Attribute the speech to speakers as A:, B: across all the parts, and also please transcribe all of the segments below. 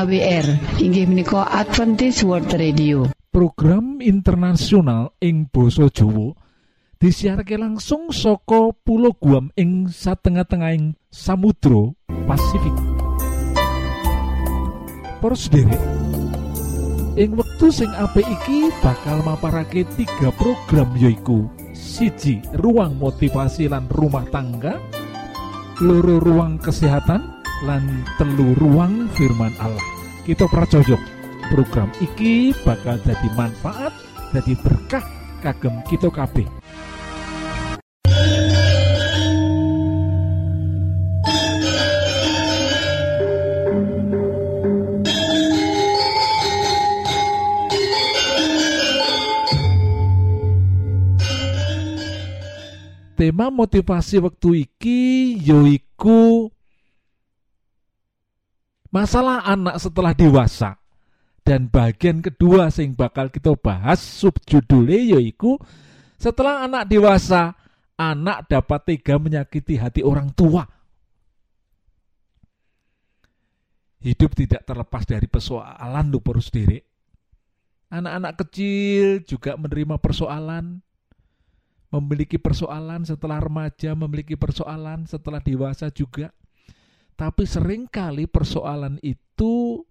A: AWR inggih menika Adventist World Radio.
B: Program internasional ing Boso Jowo disiharke langsung soko pulau Guam ing satengah-tengahing Samudro Pasifik. Poros ing wektu sing apik iki bakal maparake tiga program yoiku siji ruang motivasi lan rumah tangga loro ruang kesehatan lan telu ruang firman Allah. Kita pracojok program iki bakal jadi manfaat jadi berkah kagem kita kabeh. Tema motivasi waktu iki yoiku masalah anak setelah dewasa. Dan bagian kedua sing bakal kita bahas subjudulnya yaitu setelah anak dewasa anak dapat tega menyakiti hati orang tua. Hidup tidak terlepas dari persoalan lu perus diri anak-anak kecil juga menerima persoalan memiliki persoalan setelah remaja memiliki persoalan setelah dewasa juga tapi sering kali persoalan itu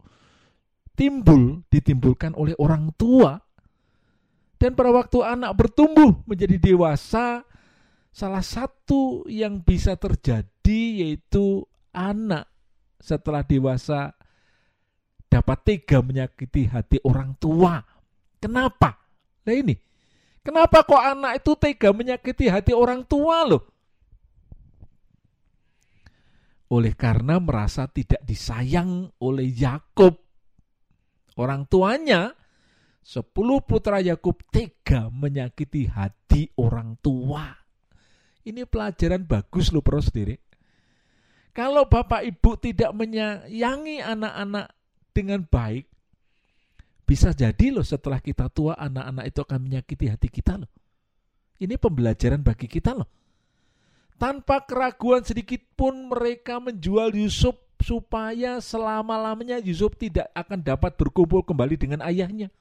B: timbul, ditimbulkan oleh orang tua. Dan pada waktu anak bertumbuh menjadi dewasa, salah satu yang bisa terjadi yaitu anak setelah dewasa dapat tega menyakiti hati orang tua. Kenapa? Nah ini, kenapa kok anak itu tega menyakiti hati orang tua loh? Oleh karena merasa tidak disayang oleh Yakub. Orang tuanya, sepuluh putra Yakub tega menyakiti hati orang tua. Ini pelajaran bagus loh bro sendiri. Kalau bapak ibu tidak menyayangi anak-anak dengan baik, bisa jadi loh setelah kita tua anak-anak itu akan menyakiti hati kita loh. Ini pembelajaran bagi kita loh. Tanpa keraguan sedikit pun mereka menjual Yusuf supaya selama-lamanya Yusuf tidak akan dapat berkumpul kembali dengan ayahnya.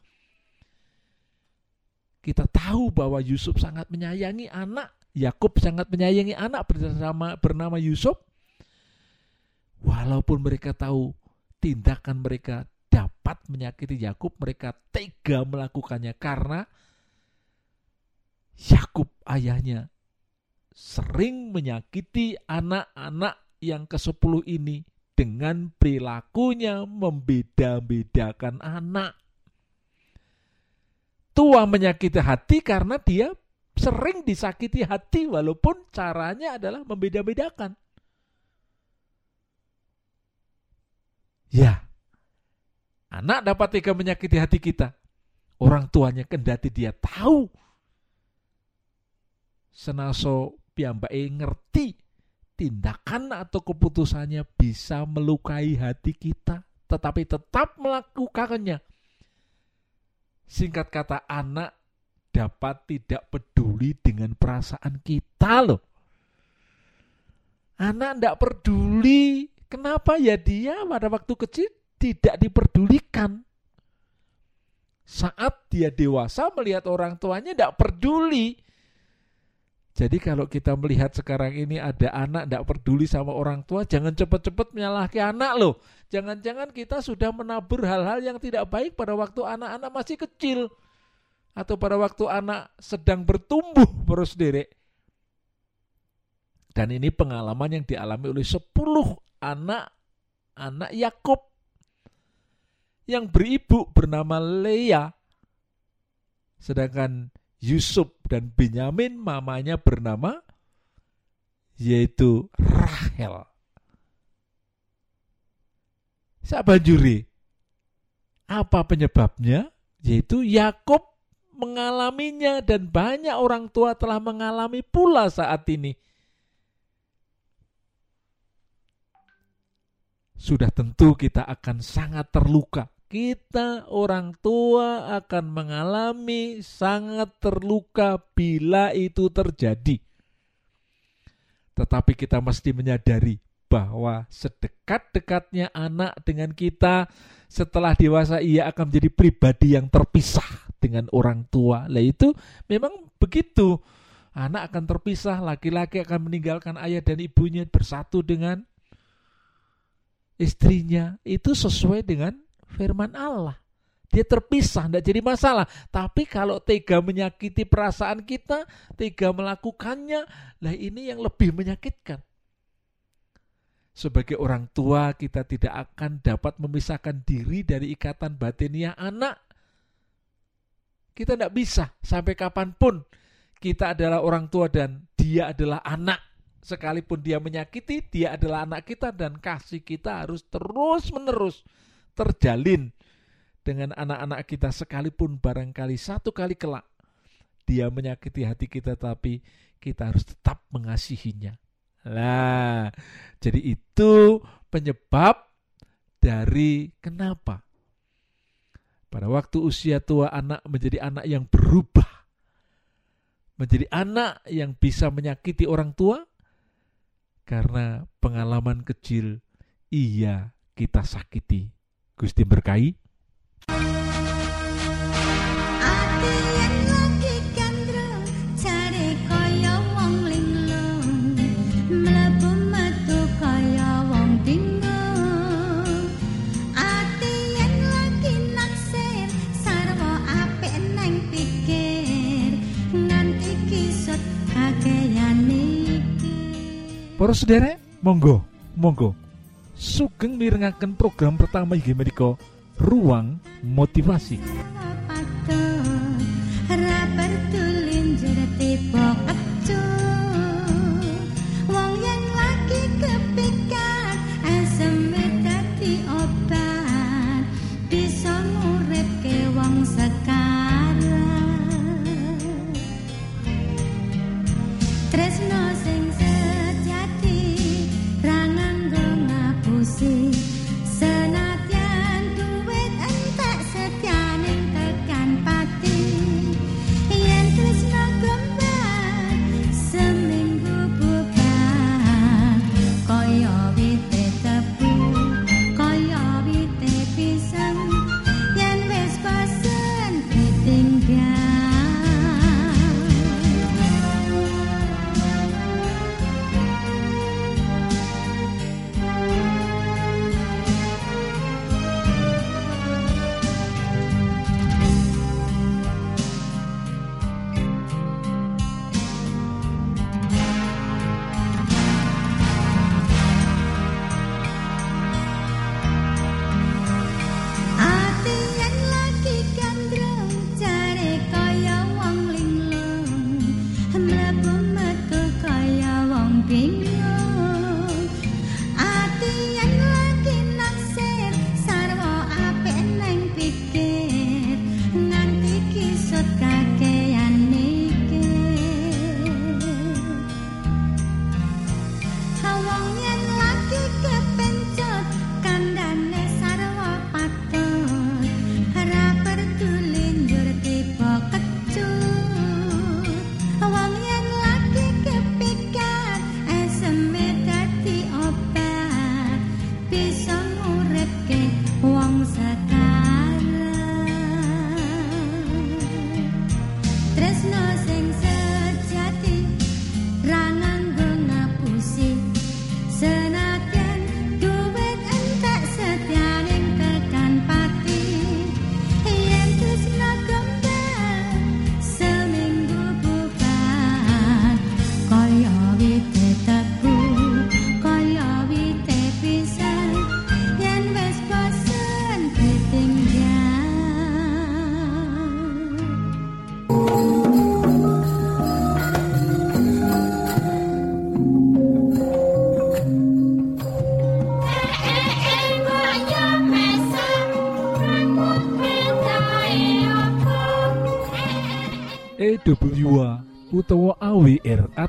B: Kita tahu bahwa Yusuf sangat menyayangi anak, Yakub sangat menyayangi anak bersama bernama Yusuf. Walaupun mereka tahu tindakan mereka dapat menyakiti Yakub, mereka tega melakukannya karena Yakub ayahnya sering menyakiti anak-anak yang ke-10 ini dengan perilakunya membeda-bedakan anak. Tua menyakiti hati karena dia sering disakiti hati walaupun caranya adalah membeda-bedakan. Ya, anak dapat tega menyakiti hati kita. Orang tuanya kendati dia tahu senaso piyambake ngerti tindakan atau keputusannya bisa melukai hati kita, tetapi tetap melakukannya. Singkat kata, anak dapat tidak peduli dengan perasaan kita loh. Anak tidak peduli, kenapa ya dia pada waktu kecil tidak diperdulikan. Saat dia dewasa melihat orang tuanya tidak peduli, jadi kalau kita melihat sekarang ini ada anak tidak peduli sama orang tua, jangan cepat-cepat menyalahkan anak loh. Jangan-jangan kita sudah menabur hal-hal yang tidak baik pada waktu anak-anak masih kecil. Atau pada waktu anak sedang bertumbuh terus derek. Dan ini pengalaman yang dialami oleh 10 anak anak Yakub yang beribu bernama Leah. Sedangkan Yusuf dan Benyamin mamanya bernama yaitu Rahel. Siapa juri? Apa penyebabnya? Yaitu Yakub mengalaminya dan banyak orang tua telah mengalami pula saat ini. Sudah tentu kita akan sangat terluka kita orang tua akan mengalami sangat terluka bila itu terjadi. Tetapi kita mesti menyadari
C: bahwa sedekat-dekatnya anak dengan kita setelah dewasa ia akan menjadi pribadi yang terpisah dengan orang tua. Lah itu memang begitu. Anak akan terpisah, laki-laki akan meninggalkan ayah dan ibunya bersatu dengan istrinya. Itu sesuai dengan firman Allah. Dia terpisah, tidak jadi masalah. Tapi kalau tega menyakiti perasaan kita, tega melakukannya, lah ini yang lebih menyakitkan. Sebagai orang tua, kita tidak akan dapat memisahkan diri dari ikatan batiniah anak. Kita tidak bisa sampai kapan pun kita adalah orang tua dan dia adalah anak. Sekalipun dia menyakiti, dia adalah anak kita dan kasih kita harus terus-menerus terjalin dengan anak-anak kita sekalipun barangkali satu kali kelak dia menyakiti hati kita tapi kita harus tetap mengasihinya. Lah, jadi itu penyebab dari kenapa pada waktu usia tua anak menjadi anak yang berubah. Menjadi anak yang bisa menyakiti orang tua karena pengalaman kecil iya kita sakiti. Gusti berkahi. Para sederek, monggo, monggo. Sugeng mirengaken program pertama inggih menika Ruang Motivasi.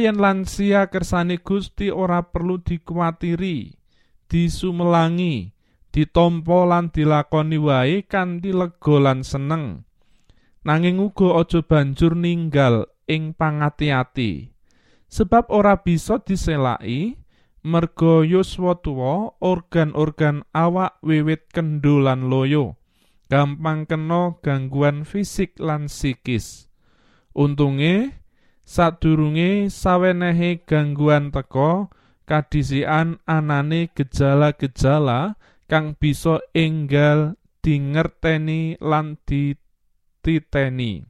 D: yen lansia kersane Gusti ora perlu dikuatiri, disumelangi, ditampa lan dilakoni wae kanthi lega lan seneng. Nanging uga aja banjur ninggal ing pangati-ati. Sebab ora bisa diselaki merga yuswa tuwa organ-organ awak wiwit kendho lan loyo. Gampang kena gangguan fisik lan psikis. Untunge sadurunge sawenehe gangguan teka kadhisikan anane gejala-gejala kang bisa enggal dingerteni lan dititeni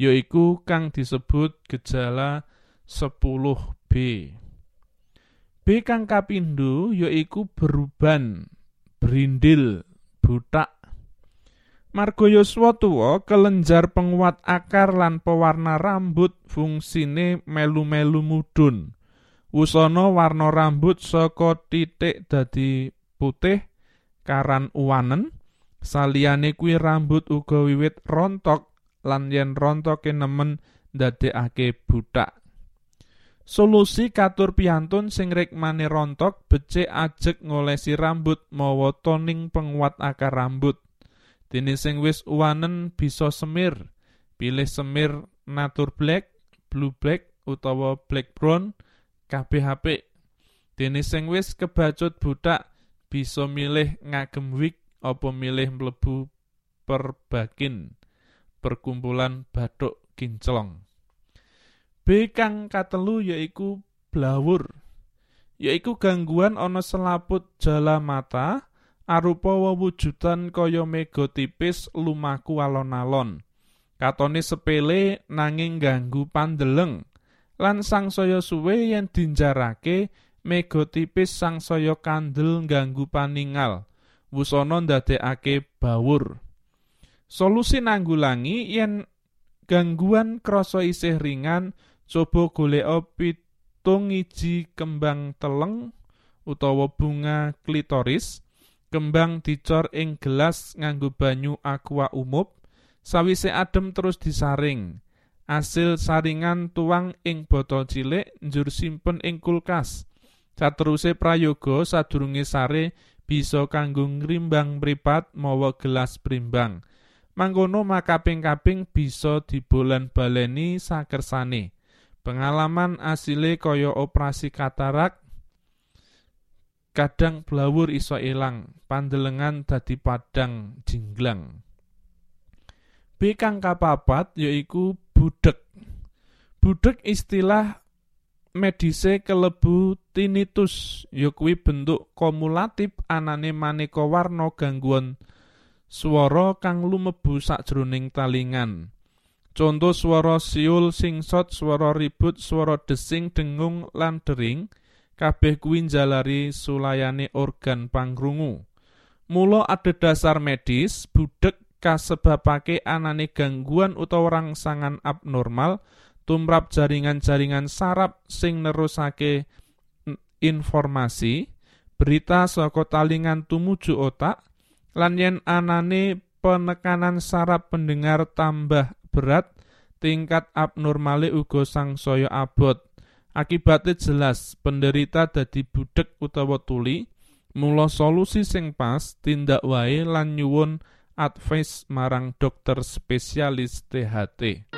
D: yaiku kang disebut gejala 10B B kang kapindho yaiku beruban brindil butak Margo Yoswa tuwa kelenjar penguat akar lan pewarna rambut fungsine melu-melu mudhun. Wusana warna rambut saka titik dadi putih karan uwanen. Saliyane kuwi rambut uga wiwit rontok lan yen rontoke nemen ndadekake butak. Solusi katur piantun sing rikmane rontok becik ajek ngolesi rambut mawa toning penguat akar rambut. Dene sing wis uwanen bisa semir, pilih semir Natur Black, Blue Black utawa Black Brown kabeh apik. Dene sing wis kebacut budak bisa milih ngagem wig apa milih mlebu perbakin perkumpulan bathuk kinclong. B kang katelu yaiku blawur. Yaiku gangguan ana selaput jala mata arupa wewujudan kaya mega tipis lumaku alon-alon. Katone sepele nanging ganggu pandeleng. Lan sangsaya suwe yen dinjarake mega tipis sangsaya kandel ganggu paningal. Wusana ndadekake bawur. Solusi nanggulangi yen gangguan krasa isih ringan, coba goleka pitung iji kembang teleng utawa bunga klitoris kembang dicor ing gelas nganggo banyu aqua umup sawise adem terus disaring. Asil saringan tuang ing botol cilik njur simpen ing kulkas. Sateruse prayoga sadurunge sare bisa kanggo ngrimbang mripat mawa gelas primbang mangkono makaping-kaping bisa dibolan baleni sakersane. Pengalaman asile kaya operasi katarak kadang blawur iso ilang pandelengan dadi padang jinglang. B kang kapapat yaiku budek budek istilah medise kelebu tinnitus ya kuwi bentuk kumulatif anane maneka warna gangguan swara kang lumebu sakjroning talingan. Contoh swara siul singsot swara ribut swara desing dengung lan dering kabeh kuwi njalari sulayane organ pangrungu. Mula dasar medis, budek kasebabake anane gangguan utawa rangsangan abnormal tumrap jaringan-jaringan saraf sing nerusake informasi, berita saka talingan tumuju otak, lan yen anane penekanan saraf pendengar tambah berat, tingkat abnormale uga sangsaya abot. Akibatnya jelas penderita dadi budek utawa tuli, mula solusi sing pas tindak wae lan nyuwun advice marang dokter spesialis THT.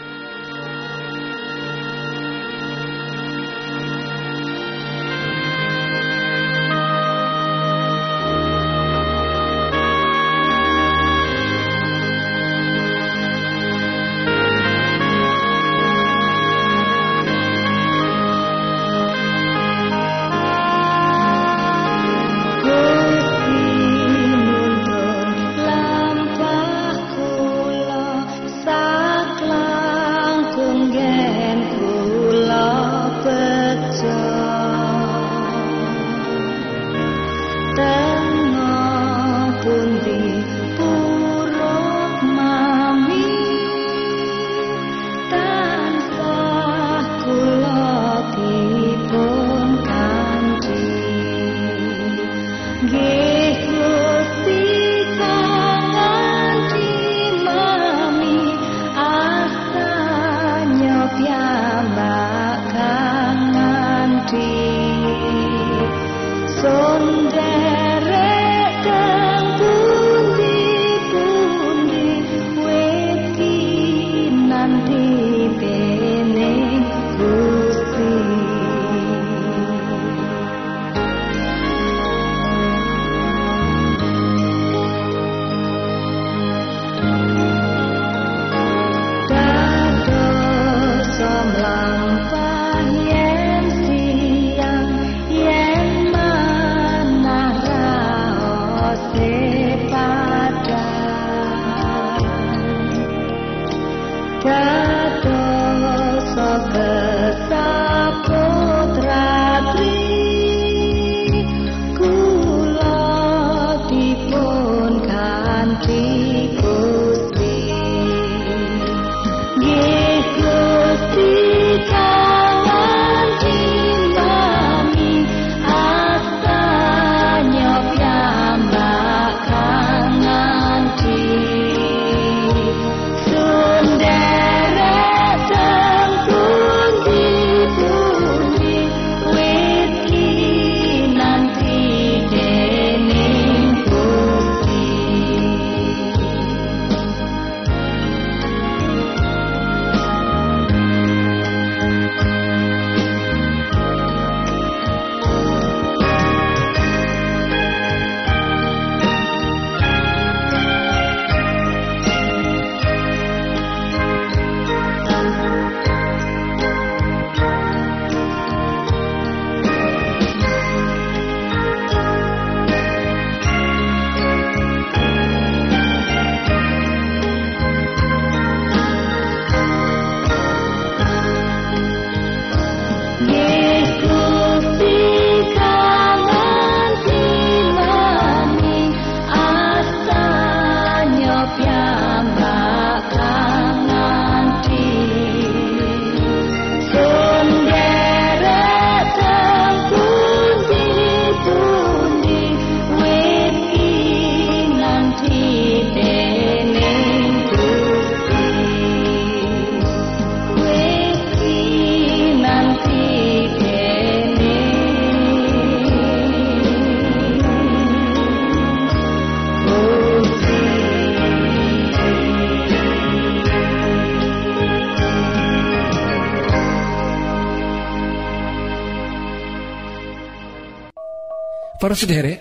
B: Para sederek,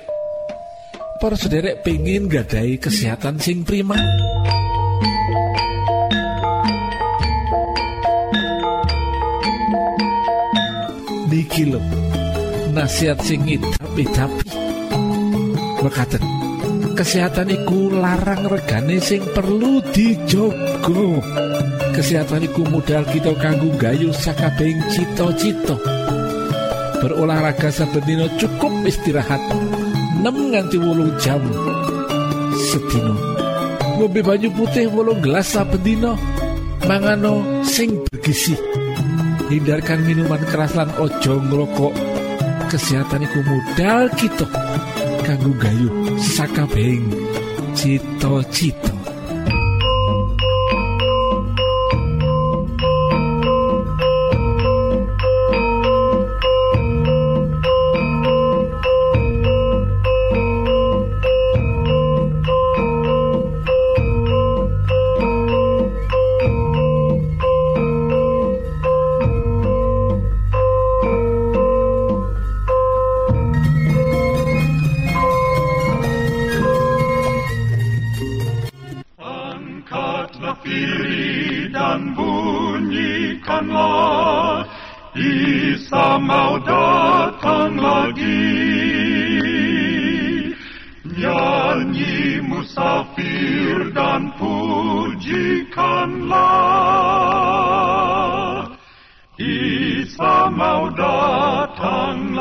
B: para sederek pengen gadai kesehatan sing prima. Niki lho, nasihat sing tapi-tapi. Mekaten, kesehatan iku larang regane sing perlu dijogo. Kesehatan iku modal kita kanggo gayu sakabehing cita-cita. Berolahraga saben cukup istirahat 6 nganti 8 jam sedina. Ngombe banyu putih 8 gelas saben. Mangano sing bergizi. Hindarkan minuman keras lan ojo ngrokok. Kesehatan iku modal kita kanggo gayu sakabehing cita-cita.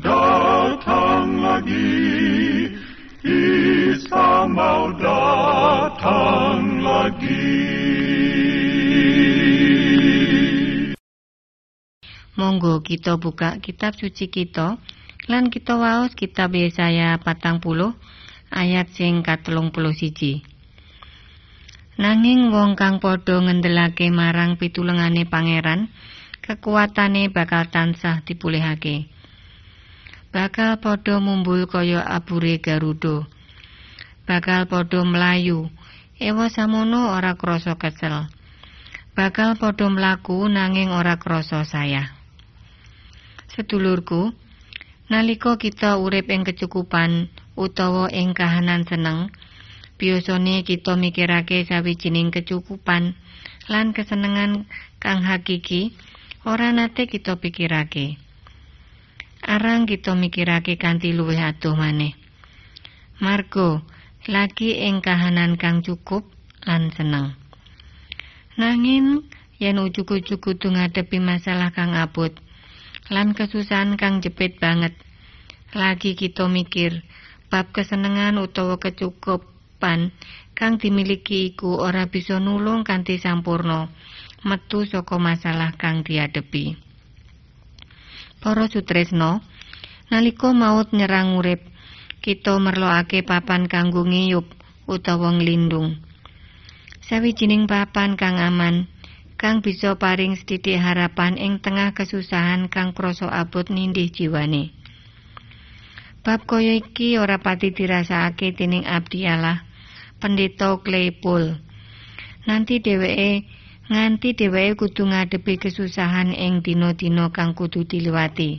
E: datang lagi, Isa mau datang lagi.
F: Monggo kita buka kitab suci kita lan kita waos kitab Yesaya patang puluh ayat sing katelung puluh siji. Nanging wong kang padha ngendelake marang pitulungane pangeran, kekuatane bakal tansah dipulihake. Bakal padha mumbul kaya abure garuda. Bakal padha mlayu, ewa samono ora krasa kesel. Bakal padha mlaku nanging ora krasa sayah. Sedulurku, nalika kita urip ing kecukupan utawa ing kahanan seneng, biasane kita mikirake sawijining kecukupan lan kesenengan kang hakiki ora nate kita pikirake. Arang kita mikirake kanthi luwih adoh maneh. Margo lagi ing kahanan kang cukup lan seneng. Nanging yen ujug-ujug kudu ngadepi masalah kang abot lan kesusahan kang jepit banget. Lagi kita mikir bab kesenengan utawa kecukupan kang dimiliki iku ora bisa nulung kanthi sampurno metu saka masalah kang diadepi. Para sutresno, nalika maut nyerang urip, kita merlokake papan kanggo ngiyup utawa nglindung. Sawijining papan kang aman, kang bisa paring sedidik harapan ing tengah kesusahan kang krasa abot nindih jiwane. Bab kaya iki ora pati dirasakake dening abdi Allah, Pendeta Claypool. Nanti dheweke nganti dheweke kudu ngadepi kesusahan ing dina-dina kang kudu diliwati.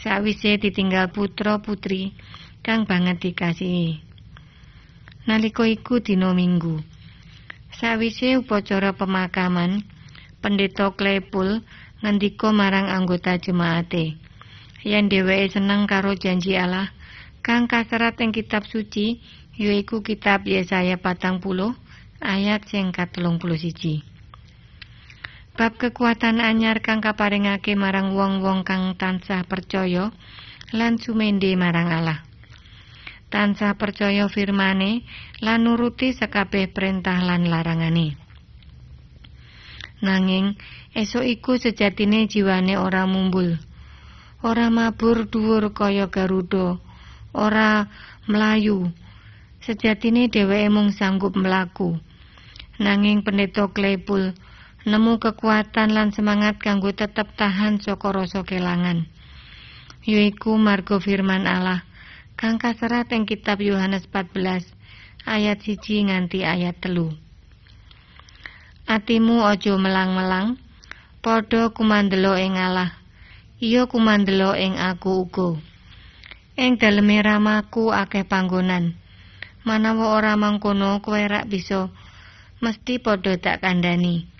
F: Sawise ditinggal putra putri kang banget dikasihi. Nalika iku dina Minggu. Sawise upacara pemakaman, Pendeta Claypool ngendika marang anggota jemaate, yen dheweke seneng karo janji Allah kang kaserat ing kitab suci, yaiku kitab Yesaya patang puluh ayat sing katulung puluh siji. Bab kekuatan anyar kang kaparingake marang wong-wong kang tansah percaya lan sumende marang Allah. Tansah percaya firmane lan nuruti sekabeh perintah lan larangane. Nanging esuk iku sejatine jiwane ora mumbul. Ora mabur dhuwur kaya garuda ora melayu. Sejatine dheweke mung sanggup melaku. Nanging pendeta Klepul nemu kekuatan lan semangat kanggo tetep tahan saka rasa kelangan. Yaiku margo firman Allah kang kaserat ing kitab Yohanes 14 ayat siji nganti ayat telu. Atimu ojo melang-melang, padha kumandelo ing Allah. Iya kumandelo ing aku uga. Ing daleme ramaku akeh panggonan. Manawa ora mangkono kowe rak bisa mesti padha tak kandhani.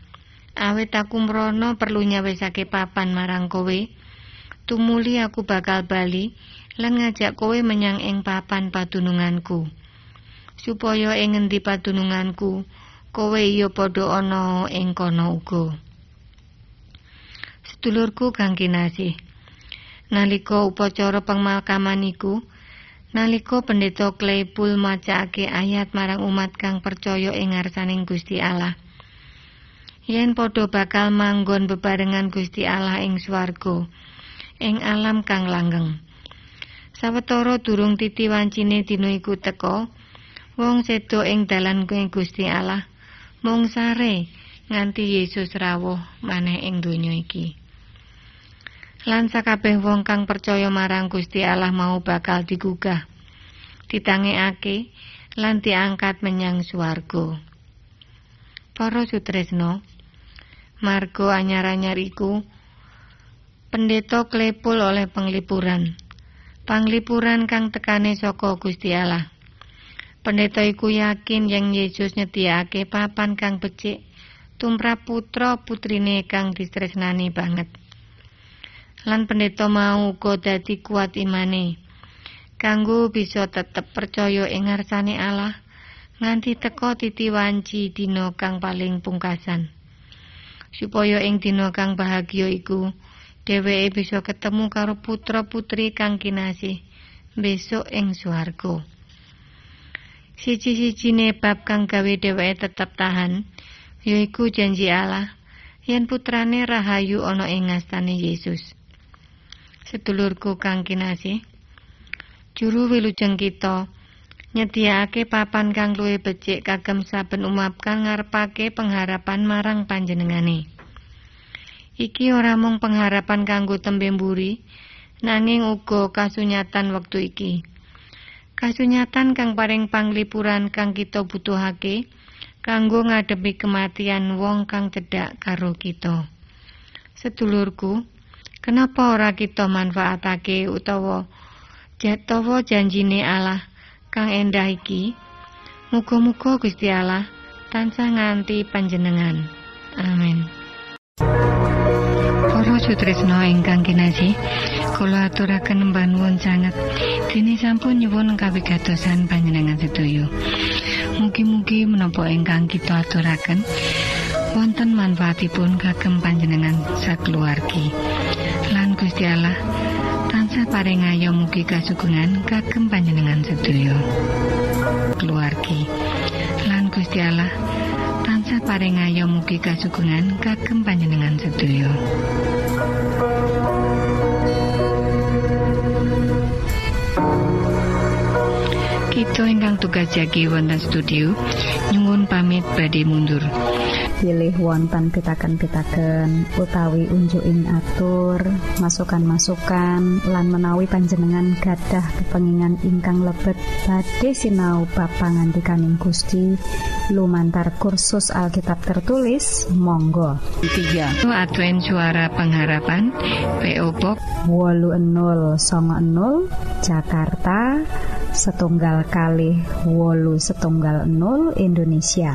F: Awit aku mrono perlu nyawisake papan marang kowe. Tumuli aku bakal bali lan ngajak kowe menyang ing papan padununganku. Supaya ing ngendi padununganku kowe iya padha ana ing kono uga. Sedulurku kang kinasih. Nalika upacara pemakaman iku, nalika pendeta Claypool macake ayat marang umat kang percaya ing ngarsaning Gusti Allah. Yen padha bakal manggon bebarengan Gusti Allah ing swarga, ing alam kang langgeng. Sawetara durung titi wancine dina iku teka, wong sedo ing dalan ing Gusti Allah mung sare nganti Yesus rawuh maneh ing donya iki. Lan sakabeh wong kang percaya marang Gusti Allah mau bakal digugah, ditangekake lan diangkat menyang swarga. Para sutresno, margo anyar-anyar iku pendeta klepul oleh penglipuran. Panglipuran kang tekane saka Gusti Allah. Pendeta iku yakin yang Yesus nyediakake papan kang becik tumrap putra putrine kang distresnani banget. Lan pendeta mau uga dadi kuat imane. Kanggo bisa tetep percaya ing ngarsane Allah nganti teka titi wanci dina kang paling pungkasan. Supaya ing dina kang bahagia iku dheweke bisa ketemu karo putra putri kang kinasih besok ing swarga. Siji-sijine bab kang gawe dheweke tetep tahan yaiku janji Allah yen putrane rahayu ana ing ngastane Yesus. Sedulurku kang kinasih, juru wilujeng kita nyediakake papan kang luwih becik kagem saben umat kang ngarepake pengharapan marang panjenengane. Iki ora mung pengharapan kanggo tembe mburi, nanging uga kasunyatan wektu iki. Kasunyatan kang paring panglipuran kang kita butuhake kanggo ngadepi kematian wong kang cedhak karo kita. Sedulurku, kenapa ora kita manfaatake utawa jatawa janjine Allah kang endah iki? Muga-muga Gusti Allah tansah nganti panjenengan. Amin. Para sutresna ingkang kinasih, kula aturaken mbanuwun sanget dene sampun nyuwun kawigatosan panjenengan sedaya. Mugi-mugi menapa ingkang kita aturaken wonten manfaatipun kagem panjenengan sakeluargi. Lan Gusti Allah tansah paring ayo mugi kasugengan kagem panjenengan sedaya. Keluargi. Lan Gusti Allah tansah paring ayo mugi kasugengan kagem panjenengan sedaya. Kita ingkang tugas jagi wonten studio nyuwun pamit badhe mundur.
G: Pilih wonten pitaken-pitaken utawi unjuking atur masukan-masukan lan menawi panjenengan gadah kepengingan ingkang lebet. Badhe sinau bab pangantikaning Gusti lumantar kursus Alkitab tertulis Monggo.
A: 3
F: Advent Suara Pengharapan PO Box
G: 80 Jakarta setunggal kali wolu setunggal 0 Indonesia